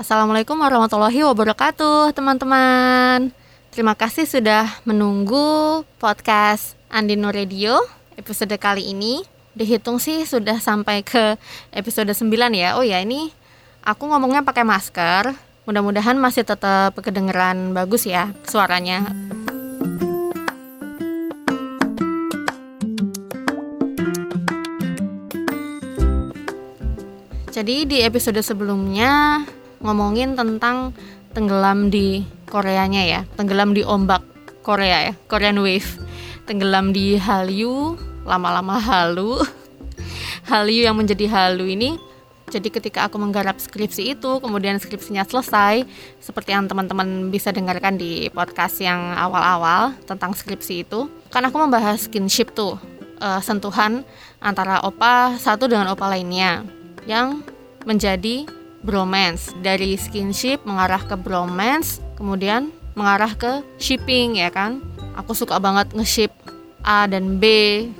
Assalamualaikum warahmatullahi wabarakatuh, teman-teman. Terima kasih sudah menunggu podcast Andino Radio episode kali ini. Dihitung sih sudah sampai ke episode 9 ya. Oh ya, ini aku ngomongnya pakai masker. Mudah-mudahan masih tetap kedengeran bagus ya suaranya. Jadi di episode sebelumnya ngomongin tentang tenggelam di Koreanya ya, tenggelam di ombak Korea ya, Korean Wave. Tenggelam di Hallyu, lama-lama halu. Hallyu yang menjadi halu ini jadi ketika aku menggarap skripsi itu, kemudian skripsinya selesai, seperti yang teman-teman bisa dengarkan di podcast yang awal-awal tentang skripsi itu, kan aku membahas skinship tuh, uh, sentuhan antara opa satu dengan opa lainnya yang menjadi bromance. Dari skinship mengarah ke bromance kemudian mengarah ke shipping ya kan? Aku suka banget nge-ship A dan B,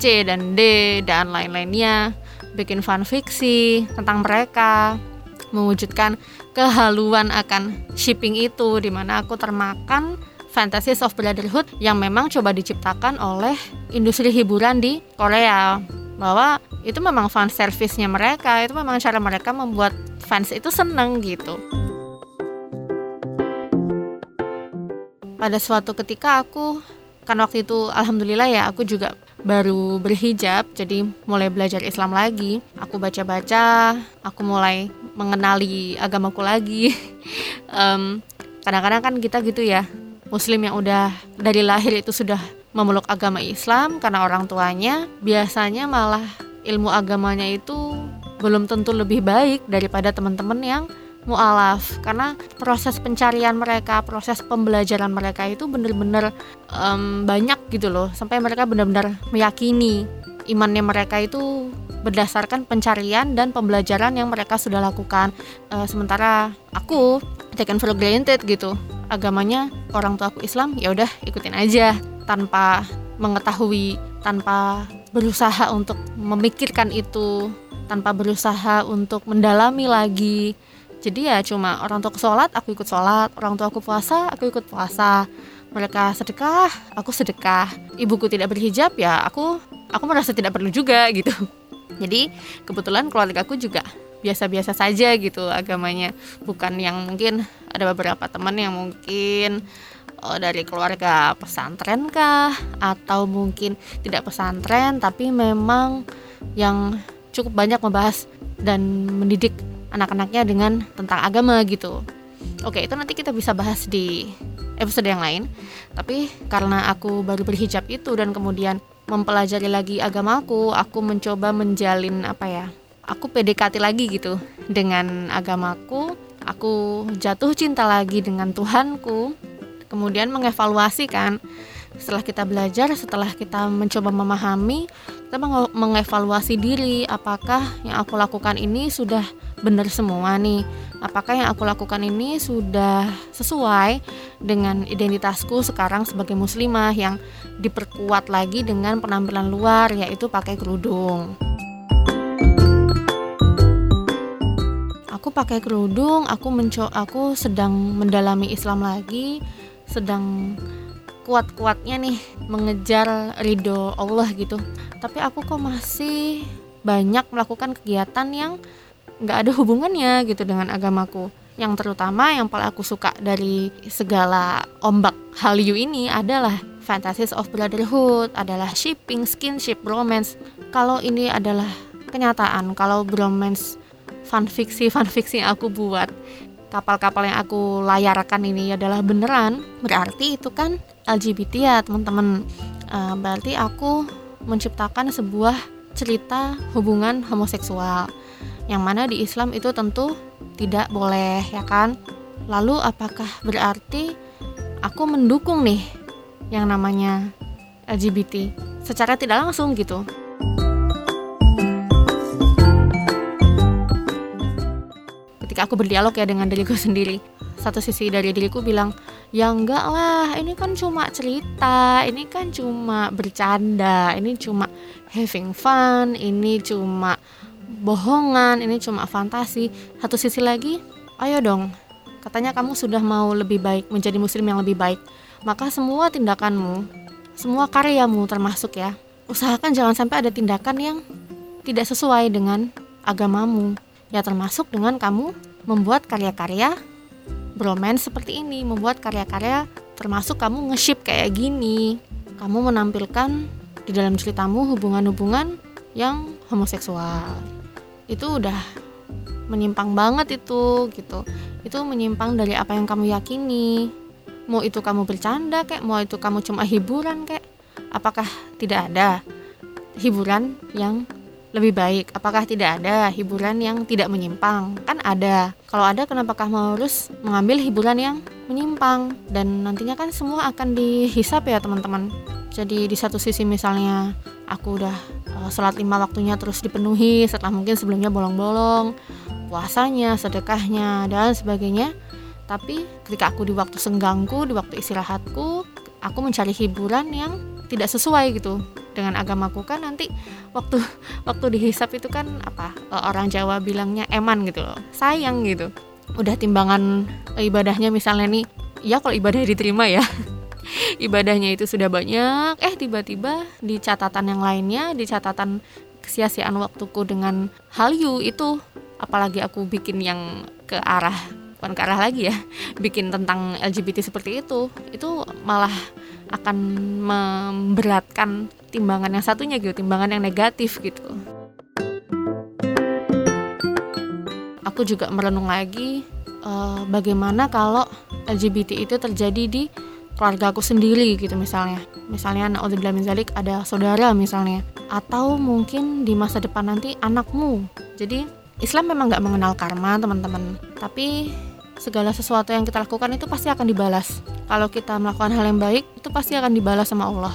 C dan D dan lain-lainnya. Bikin fan fiksi tentang mereka. Mewujudkan kehaluan akan shipping itu di mana aku termakan fantasies of brotherhood yang memang coba diciptakan oleh industri hiburan di Korea. Bahwa itu memang fan service-nya mereka itu memang cara mereka membuat fans itu seneng gitu. Pada suatu ketika aku kan waktu itu alhamdulillah ya aku juga baru berhijab jadi mulai belajar Islam lagi. Aku baca-baca aku mulai mengenali agamaku lagi. Um, kadang-kadang kan kita gitu ya muslim yang udah dari lahir itu sudah memeluk agama Islam karena orang tuanya biasanya malah ilmu agamanya itu belum tentu lebih baik daripada teman-teman yang mualaf. Karena proses pencarian mereka, proses pembelajaran mereka itu benar-benar um, banyak gitu loh. Sampai mereka benar-benar meyakini imannya mereka itu berdasarkan pencarian dan pembelajaran yang mereka sudah lakukan. Uh, sementara aku taken for granted gitu. Agamanya orang tua aku Islam ya udah ikutin aja tanpa mengetahui tanpa berusaha untuk memikirkan itu tanpa berusaha untuk mendalami lagi. Jadi ya cuma orang tua sholat aku ikut sholat. Orang tua aku puasa aku ikut puasa. Mereka sedekah aku sedekah. Ibuku tidak berhijab ya aku aku merasa tidak perlu juga gitu. Jadi kebetulan keluarga aku juga biasa-biasa saja gitu agamanya. Bukan yang mungkin ada beberapa teman yang mungkin oh, dari keluarga pesantren kah? Atau mungkin tidak pesantren tapi memang yang cukup banyak membahas dan mendidik anak-anaknya dengan tentang agama gitu. Oke, itu nanti kita bisa bahas di episode yang lain. Tapi karena aku baru berhijab itu dan kemudian mempelajari lagi agamaku, aku mencoba menjalin apa ya? Aku PDKT lagi gitu dengan agamaku. Aku jatuh cinta lagi dengan Tuhanku kemudian mengevaluasi kan setelah kita belajar setelah kita mencoba memahami kita mengevaluasi diri apakah yang aku lakukan ini sudah benar semua nih? Apakah yang aku lakukan ini sudah sesuai dengan identitasku sekarang sebagai muslimah yang diperkuat lagi dengan penampilan luar yaitu pakai kerudung? Aku pakai kerudung aku aku sedang mendalami Islam lagi sedang kuat-kuatnya nih mengejar ridho Allah gitu. Tapi aku kok masih banyak melakukan kegiatan yang nggak ada hubungannya gitu dengan agamaku. Yang terutama yang paling aku suka dari segala ombak Hallyu ini adalah fantasies of brotherhood adalah shipping, skinship, romance kalau ini adalah kenyataan kalau bromance fanfiksi fanfiksi yang aku buat kapal-kapal yang aku layarkan ini adalah beneran. Berarti itu kan LGBT ya teman-teman. Uh, berarti aku menciptakan sebuah cerita hubungan homoseksual. Yang mana di Islam itu tentu tidak boleh ya kan? Lalu apakah berarti aku mendukung nih yang namanya LGBT secara tidak langsung gitu aku berdialog ya dengan diriku sendiri. Satu sisi dari diriku bilang ya enggak lah ini kan cuma cerita ini kan cuma bercanda ini cuma having fun ini cuma bohongan ini cuma fantasi. Satu sisi lagi ayo dong katanya kamu sudah mau lebih baik menjadi muslim yang lebih baik. Maka semua tindakanmu semua karyamu termasuk ya usahakan jangan sampai ada tindakan yang tidak sesuai dengan agamamu. Ya termasuk dengan kamu membuat karya-karya bromance seperti ini membuat karya-karya termasuk kamu nge-ship kayak gini. Kamu menampilkan di dalam ceritamu hubungan-hubungan yang homoseksual. Itu udah menyimpang banget itu gitu. Itu menyimpang dari apa yang kamu yakini. Mau itu kamu bercanda kayak mau itu kamu cuma hiburan kayak apakah tidak ada hiburan yang lebih baik? Apakah tidak ada hiburan yang tidak menyimpang? Kan ada. Kalau ada kenapa kamu harus mengambil hiburan yang menyimpang? Dan nantinya kan semua akan dihisap ya teman-teman. Jadi di satu sisi misalnya aku udah uh, sholat lima waktunya terus dipenuhi setelah mungkin sebelumnya bolong-bolong puasanya sedekahnya dan sebagainya. Tapi ketika aku di waktu senggangku di waktu istirahatku aku mencari hiburan yang tidak sesuai gitu dengan agamaku kan nanti waktu waktu dihisap itu kan apa orang Jawa bilangnya eman gitu loh sayang gitu. Udah timbangan ibadahnya misalnya nih ya kalau ibadah diterima ya. Ibadahnya itu sudah banyak eh tiba-tiba di catatan yang lainnya di catatan kesia-siaan waktuku dengan hallyu itu apalagi aku bikin yang ke arah bukan ke arah lagi ya bikin tentang LGBT seperti itu itu malah akan memberatkan timbangan yang satunya gitu timbangan yang negatif gitu. Aku juga merenung lagi uh, bagaimana kalau LGBT itu terjadi di keluarga aku sendiri gitu misalnya. Misalnya anak min zalik ada saudara misalnya. Atau mungkin di masa depan nanti anakmu. Jadi Islam memang nggak mengenal karma teman-teman. Tapi segala sesuatu yang kita lakukan itu pasti akan dibalas kalau kita melakukan hal yang baik itu pasti akan dibalas sama Allah.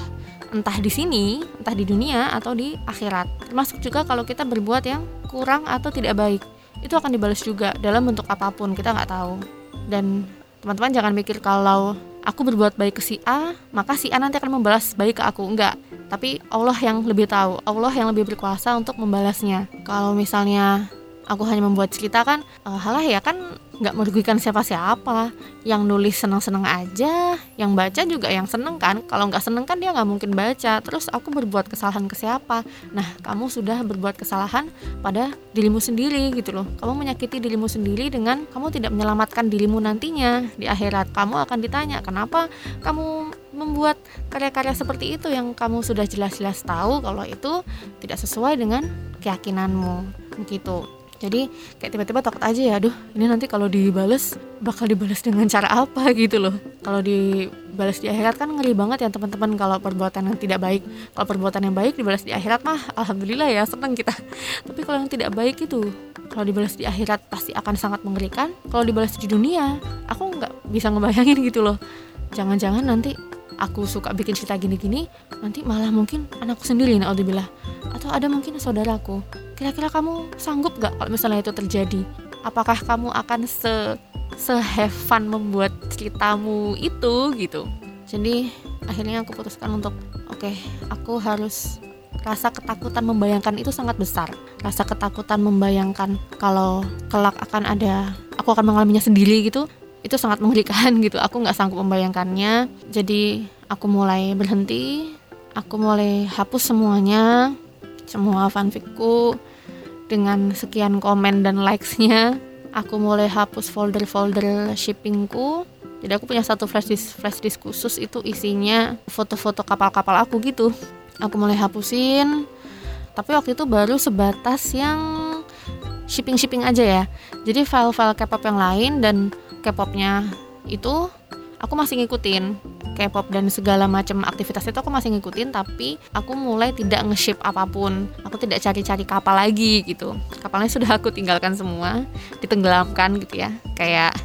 Entah di sini entah di dunia atau di akhirat. Termasuk juga kalau kita berbuat yang kurang atau tidak baik itu akan dibalas juga dalam bentuk apa pun kita nggak tahu. Dan teman-teman jangan mikir kalau aku berbuat baik ke si A maka si A nanti akan membalas baik ke aku. Enggak tapi Allah yang lebih tahu Allah yang lebih berkuasa untuk membalasnya. Kalau misalnya aku hanya membuat cerita kan uh, halah ya kan nggak merugikan siapa-siapa. Yang nulis seneng-seneng aja yang baca juga yang seneng kan. Kalau nggak seneng kan dia nggak mungkin baca. Terus aku berbuat kesalahan ke siapa? Nah kamu sudah berbuat kesalahan pada dirimu sendiri gitu loh. Kamu menyakiti dirimu sendiri dengan kamu tidak menyelamatkan dirimu nantinya. Di akhirat kamu akan ditanya kenapa kamu membuat karya-karya seperti itu yang kamu sudah jelas-jelas tahu kalau itu tidak sesuai dengan keyakinanmu? Begitu jadi kayak tiba-tiba takut aja ya aduh ini nanti kalau dibales bakal dibales dengan cara apa? Gitu loh. Kalau dibales di akhirat kan ngeri banget ya teman-teman. Kalau perbuatan yang tidak baik kalau perbuatan yang baik dibalas di akhirat mah alhamdulillah ya senang kita. Tapi kalau yang tidak baik itu kalau dibalas di akhirat pasti akan sangat mengerikan. Kalau dibalas di dunia aku nggak bisa ngebayangin gitu loh. Jangan-jangan nanti aku suka bikin cerita gini-gini nanti malah mungkin anakku sendiri naudzubillah. Atau ada mungkin saudaraku kira-kira kamu sanggup gak kalau misalnya itu terjadi? Apakah kamu akan se sehevan membuat ceritamu itu gitu? Jadi akhirnya aku putuskan untuk oke okay, aku harus rasa ketakutan membayangkan itu sangat besar. Rasa ketakutan membayangkan kalau kelak akan ada aku akan mengalaminya sendiri gitu. Itu sangat mengerikan gitu. Aku nggak sanggup membayangkannya. Jadi aku mulai berhenti. Aku mulai hapus semuanya semua fanficku. Dengan sekian komen dan likesnya aku mulai hapus folder-folder shippingku. Jadi aku punya satu flash disk flash disk khusus itu isinya foto-foto kapal-kapal aku gitu. Aku mulai hapusin. Tapi waktu itu baru sebatas yang shipping-shipping aja ya. Jadi file-file K-pop yang lain dan K-popnya itu aku masih ngikutin K-pop dan segala macam aktivitas itu aku masih ngikutin tapi aku mulai tidak nge-ship apa pun. Aku tidak cari-cari kapal lagi gitu. Kapalnya sudah aku tinggalkan semua ditenggelamkan gitu ya. Kayak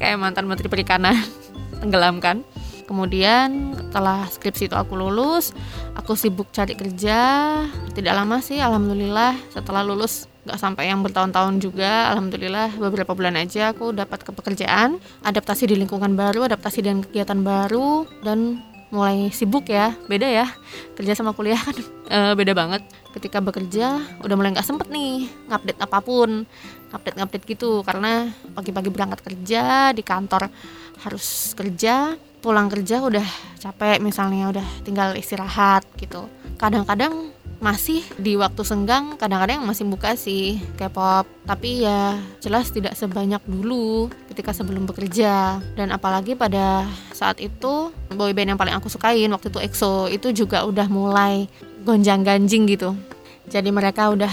kayak mantan menteri perikanan tenggelamkan. Kemudian setelah skripsi itu aku lulus aku sibuk cari kerja. Tidak lama sih alhamdulillah setelah lulus nggak sampai yang bertahun-tahun juga alhamdulillah beberapa bulan aja aku dapat ke pekerjaan adaptasi di lingkungan baru adaptasi dengan kegiatan baru dan mulai sibuk ya. Beda ya kerja sama kuliah kan e, beda banget. Ketika bekerja udah mulai nggak sempet nih ngupdate apa pun update-update gitu. Karena pagi-pagi berangkat kerja di kantor harus kerja pulang kerja udah capek misalnya udah tinggal istirahat gitu. Kadang-kadang masih di waktu senggang kadang-kadang masih buka sih K-pop. Tapi ya jelas tidak sebanyak dulu ketika sebelum bekerja. Dan apalagi pada saat itu boyband yang paling aku sukain waktu itu EXO itu juga udah mulai gonjang ganjing gitu. Jadi mereka udah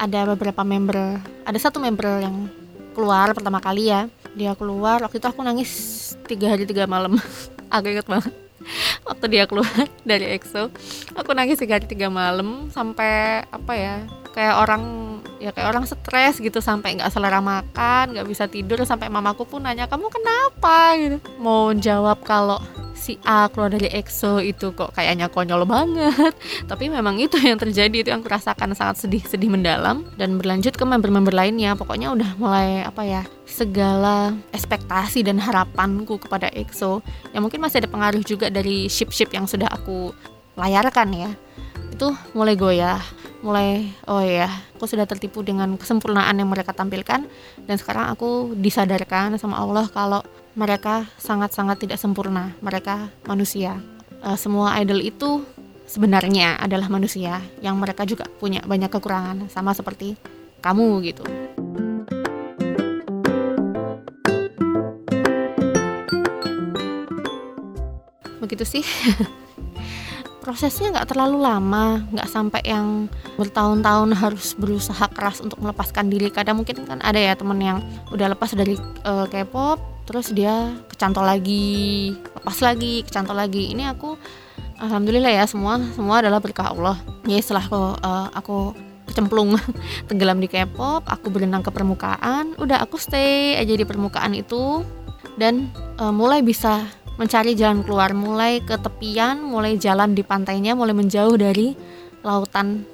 ada beberapa member ada satu member yang keluar pertama kali ya. Dia keluar waktu itu aku nangis tiga hari tiga malam. Aku inget banget waktu dia keluar dari EXO aku nangis tiga tiga malam sampai apa ya kayak orang ya kayak orang stres gitu sampai nggak selera makan nggak bisa tidur sampai mamaku pun nanya kamu kenapa? Gitu. Mau jawab kalau si A keluar dari EXO itu kok kayaknya konyol banget. Tapi memang itu yang terjadi itu yang kurasakan sangat sedih sedih mendalam. Dan berlanjut ke member-member lainnya pokoknya udah mulai apa ya segala ekspektasi dan harapanku kepada EXO. Yang mungkin masih ada pengaruh juga dari ship-ship yang sudah aku layarkan ya. Itu mulai goyah mulai oh ya aku sudah tertipu dengan kesempurnaan yang mereka tampilkan. Dan sekarang aku disadarkan sama Allah kalau mereka sangat-sangat tidak sempurna. Mereka manusia. Uh, semua idol itu sebenarnya adalah manusia yang mereka juga punya banyak kekurangan sama seperti kamu gitu. Begitu sih. prosesnya nggak terlalu lama nggak sampai yang bertahun-tahun harus berusaha keras untuk melepaskan diri kadang mungkin kan ada ya temen yang udah lepas dari uh, K-pop terus dia kecantol lagi lepas lagi kecantol lagi. Ini aku alhamdulillah ya semua semua adalah berkah Allah. Ya setelah aku uh, aku kecemplung tenggelam di K-pop aku berenang ke permukaan udah aku stay aja di permukaan itu. Dan uh, mulai bisa mencari jalan keluar mulai ke tepian mulai jalan di pantainya mulai menjauh dari lautan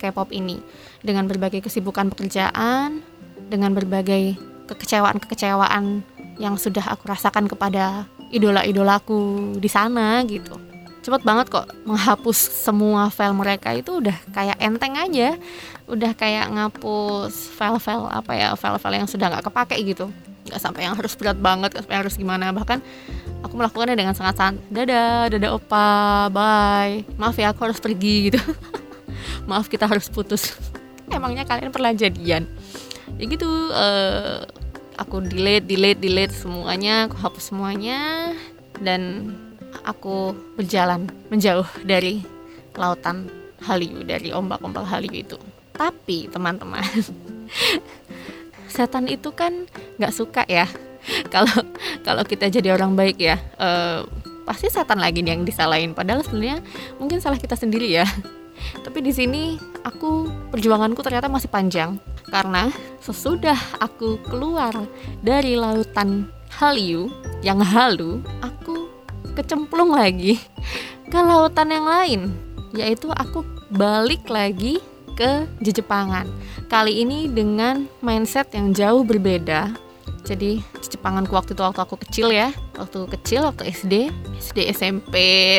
K-pop ini. Dengan berbagai kesibukan pekerjaan dengan berbagai kekecewaan-kekecewaan yang sudah aku rasakan kepada idola-idolaku di sana gitu. Cepet banget kok menghapus semua file mereka itu udah kayak enteng aja. Udah kayak ngapus file-file apa ya file-file yang sudah nggak kepake gitu. Nggak sampai yang harus berat banget sampai harus gimana. Bahkan aku melakukannya dengan sangat santai. Dadah dadah opa. Bye. Maaf ya aku harus pergi gitu. Maaf kita harus putus. Emangnya kalian pernah jadian? Ya gitu uh, aku delete delete delete semuanya aku hapus semuanya dan aku berjalan menjauh dari lautan Hallyu dari ombak-ombak Hallyu itu. Tapi teman-teman setan itu kan nggak suka ya. Kalau kalau kita jadi orang baik ya uh, pasti setan lagi yang disalahin. Padahal sebenarnya mungkin salah kita sendiri ya tapi di sini aku perjuanganku ternyata masih panjang karena sesudah aku keluar dari lautan Hallyu yang halu, aku kecemplung lagi ke lautan yang lain, yaitu aku balik lagi ke Jepangan. Kali ini dengan mindset yang jauh berbeda. Jadi Jepanganku waktu itu waktu aku kecil ya, waktu kecil waktu SD, SD SMP,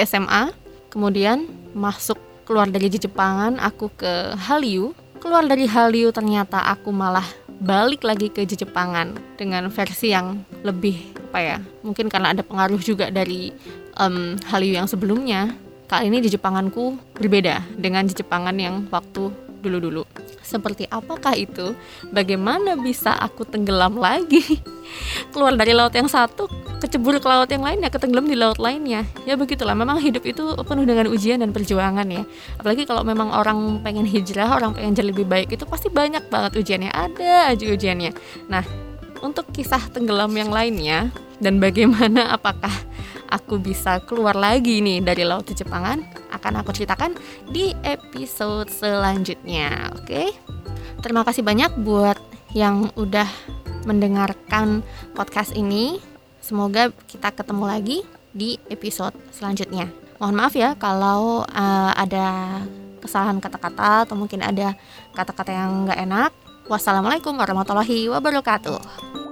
SMA, kemudian masuk keluar dari Jepangan, aku ke Hallyu. Keluar dari Hallyu ternyata aku malah balik lagi ke Jepangan dengan versi yang lebih apa ya mungkin karena ada pengaruh juga dari um, Hallyu yang sebelumnya. Kali ini di Jepanganku berbeda dengan Jepangan yang waktu dulu-dulu. Seperti apakah itu? Bagaimana bisa aku tenggelam lagi? Keluar dari laut yang satu kecebur ke laut yang lain ya ketenggelam di laut lainnya ya. Begitulah memang hidup itu penuh dengan ujian dan perjuangan ya. Apalagi kalau memang orang pengen hijrah orang pengen jadi lebih baik itu pasti banyak banget ujiannya. Ada aja ujiannya. Nah untuk kisah tenggelam yang lainnya dan bagaimana apakah aku bisa keluar lagi nih dari laut Jepangan akan aku ceritakan di episode selanjutnya oke? Okay? terima kasih banyak buat yang udah mendengarkan podcast ini Semoga kita ketemu lagi di episode selanjutnya. Mohon maaf ya kalau uh, ada kesalahan kata-kata atau mungkin ada kata-kata yang nggak enak. Wassalamualaikum warahmatullahi wabarakatuh.